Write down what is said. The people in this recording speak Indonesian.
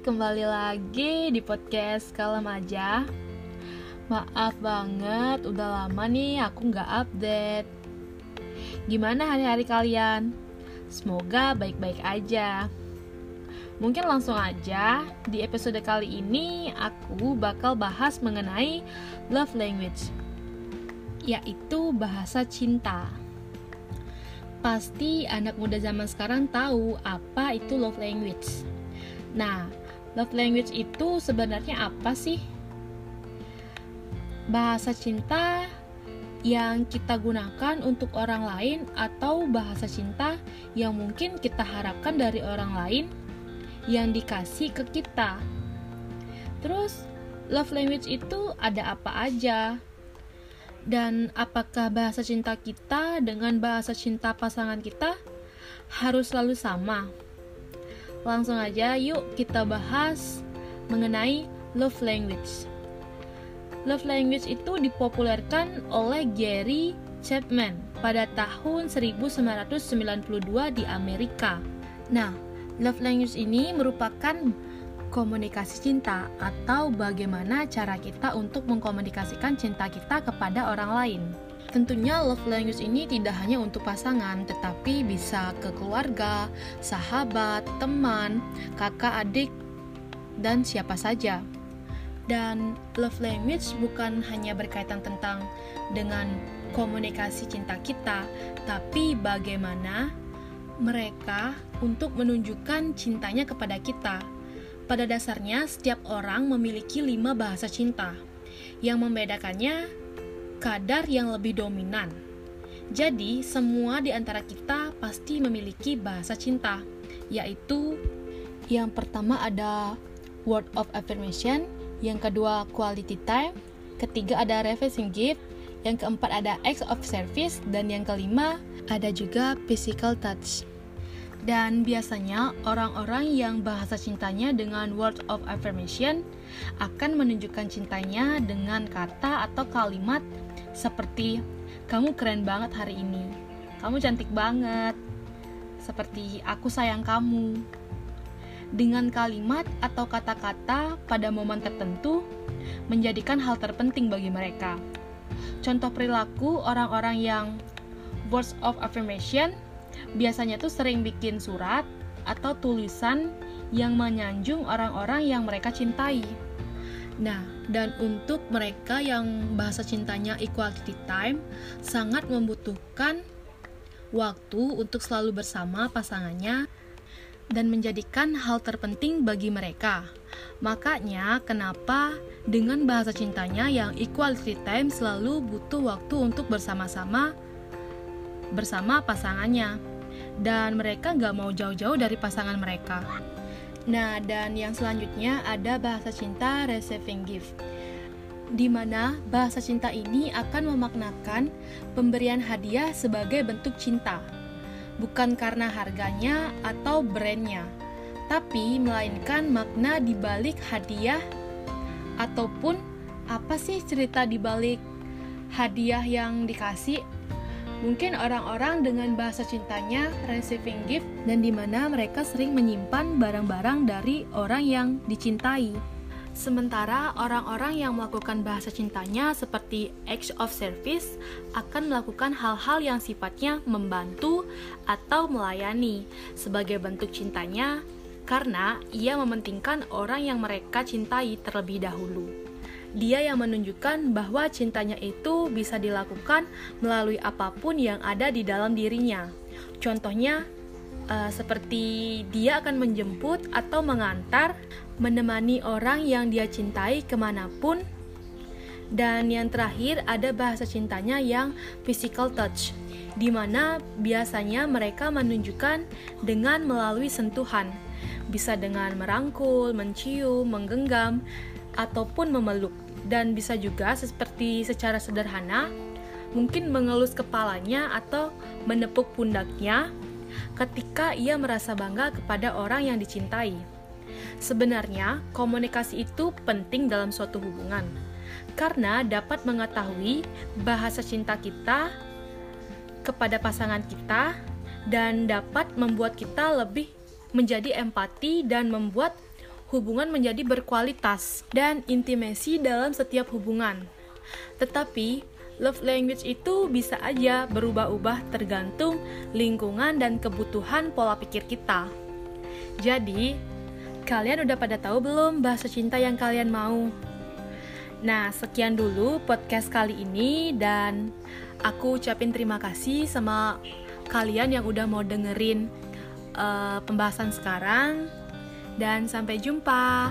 kembali lagi di podcast Kalem aja. Maaf banget, udah lama nih aku nggak update. Gimana hari-hari kalian? Semoga baik-baik aja. Mungkin langsung aja, di episode kali ini aku bakal bahas mengenai love language Yaitu bahasa cinta. Pasti anak muda zaman sekarang tahu apa itu love language. Nah, love language itu sebenarnya apa sih? Bahasa cinta yang kita gunakan untuk orang lain atau bahasa cinta yang mungkin kita harapkan dari orang lain yang dikasih ke kita. Terus, love language itu ada apa aja? Dan apakah bahasa cinta kita dengan bahasa cinta pasangan kita harus selalu sama? Langsung aja yuk kita bahas mengenai love language. Love language itu dipopulerkan oleh Gary Chapman pada tahun 1992 di Amerika. Nah, love language ini merupakan komunikasi cinta atau bagaimana cara kita untuk mengkomunikasikan cinta kita kepada orang lain. Tentunya love language ini tidak hanya untuk pasangan, tetapi bisa ke keluarga, sahabat, teman, kakak, adik, dan siapa saja. Dan love language bukan hanya berkaitan tentang dengan komunikasi cinta kita, tapi bagaimana mereka untuk menunjukkan cintanya kepada kita. Pada dasarnya, setiap orang memiliki lima bahasa cinta. Yang membedakannya kadar yang lebih dominan. Jadi, semua di antara kita pasti memiliki bahasa cinta, yaitu yang pertama ada word of affirmation, yang kedua quality time, ketiga ada refreshing gift, yang keempat ada acts of service, dan yang kelima ada juga physical touch. Dan biasanya orang-orang yang bahasa cintanya dengan word of affirmation akan menunjukkan cintanya dengan kata atau kalimat seperti kamu keren banget hari ini. Kamu cantik banget. Seperti aku sayang kamu. Dengan kalimat atau kata-kata pada momen tertentu menjadikan hal terpenting bagi mereka. Contoh perilaku orang-orang yang words of affirmation biasanya tuh sering bikin surat atau tulisan yang menyanjung orang-orang yang mereka cintai. Nah, dan untuk mereka yang bahasa cintanya equality time, sangat membutuhkan waktu untuk selalu bersama pasangannya dan menjadikan hal terpenting bagi mereka. Makanya, kenapa dengan bahasa cintanya yang equality time selalu butuh waktu untuk bersama-sama bersama pasangannya, dan mereka nggak mau jauh-jauh dari pasangan mereka. Nah, dan yang selanjutnya ada bahasa cinta receiving gift. Di mana bahasa cinta ini akan memaknakan pemberian hadiah sebagai bentuk cinta. Bukan karena harganya atau brandnya, tapi melainkan makna di balik hadiah ataupun apa sih cerita di balik hadiah yang dikasih Mungkin orang-orang dengan bahasa cintanya receiving gift dan di mana mereka sering menyimpan barang-barang dari orang yang dicintai. Sementara orang-orang yang melakukan bahasa cintanya seperti acts of service akan melakukan hal-hal yang sifatnya membantu atau melayani sebagai bentuk cintanya karena ia mementingkan orang yang mereka cintai terlebih dahulu dia yang menunjukkan bahwa cintanya itu bisa dilakukan melalui apa pun yang ada di dalam dirinya. Contohnya, uh, seperti dia akan menjemput atau mengantar, menemani orang yang dia cintai ke mana pun. Dan yang terakhir ada bahasa cintanya yang physical touch, di mana biasanya mereka menunjukkan dengan melalui sentuhan, bisa dengan merangkul, mencium, menggenggam, ataupun memeluk dan bisa juga seperti secara sederhana mungkin mengelus kepalanya atau menepuk pundaknya ketika ia merasa bangga kepada orang yang dicintai. Sebenarnya, komunikasi itu penting dalam suatu hubungan karena dapat mengetahui bahasa cinta kita kepada pasangan kita dan dapat membuat kita lebih menjadi empati dan membuat hubungan menjadi berkualitas dan intimasi dalam setiap hubungan. Tetapi, love language itu bisa aja berubah-ubah tergantung lingkungan dan kebutuhan pola pikir kita. Jadi, kalian udah pada tahu belum bahasa cinta yang kalian mau? Nah, sekian dulu podcast kali ini dan aku ucapin terima kasih sama kalian yang udah mau dengerin uh, pembahasan sekarang dan sampai jumpa.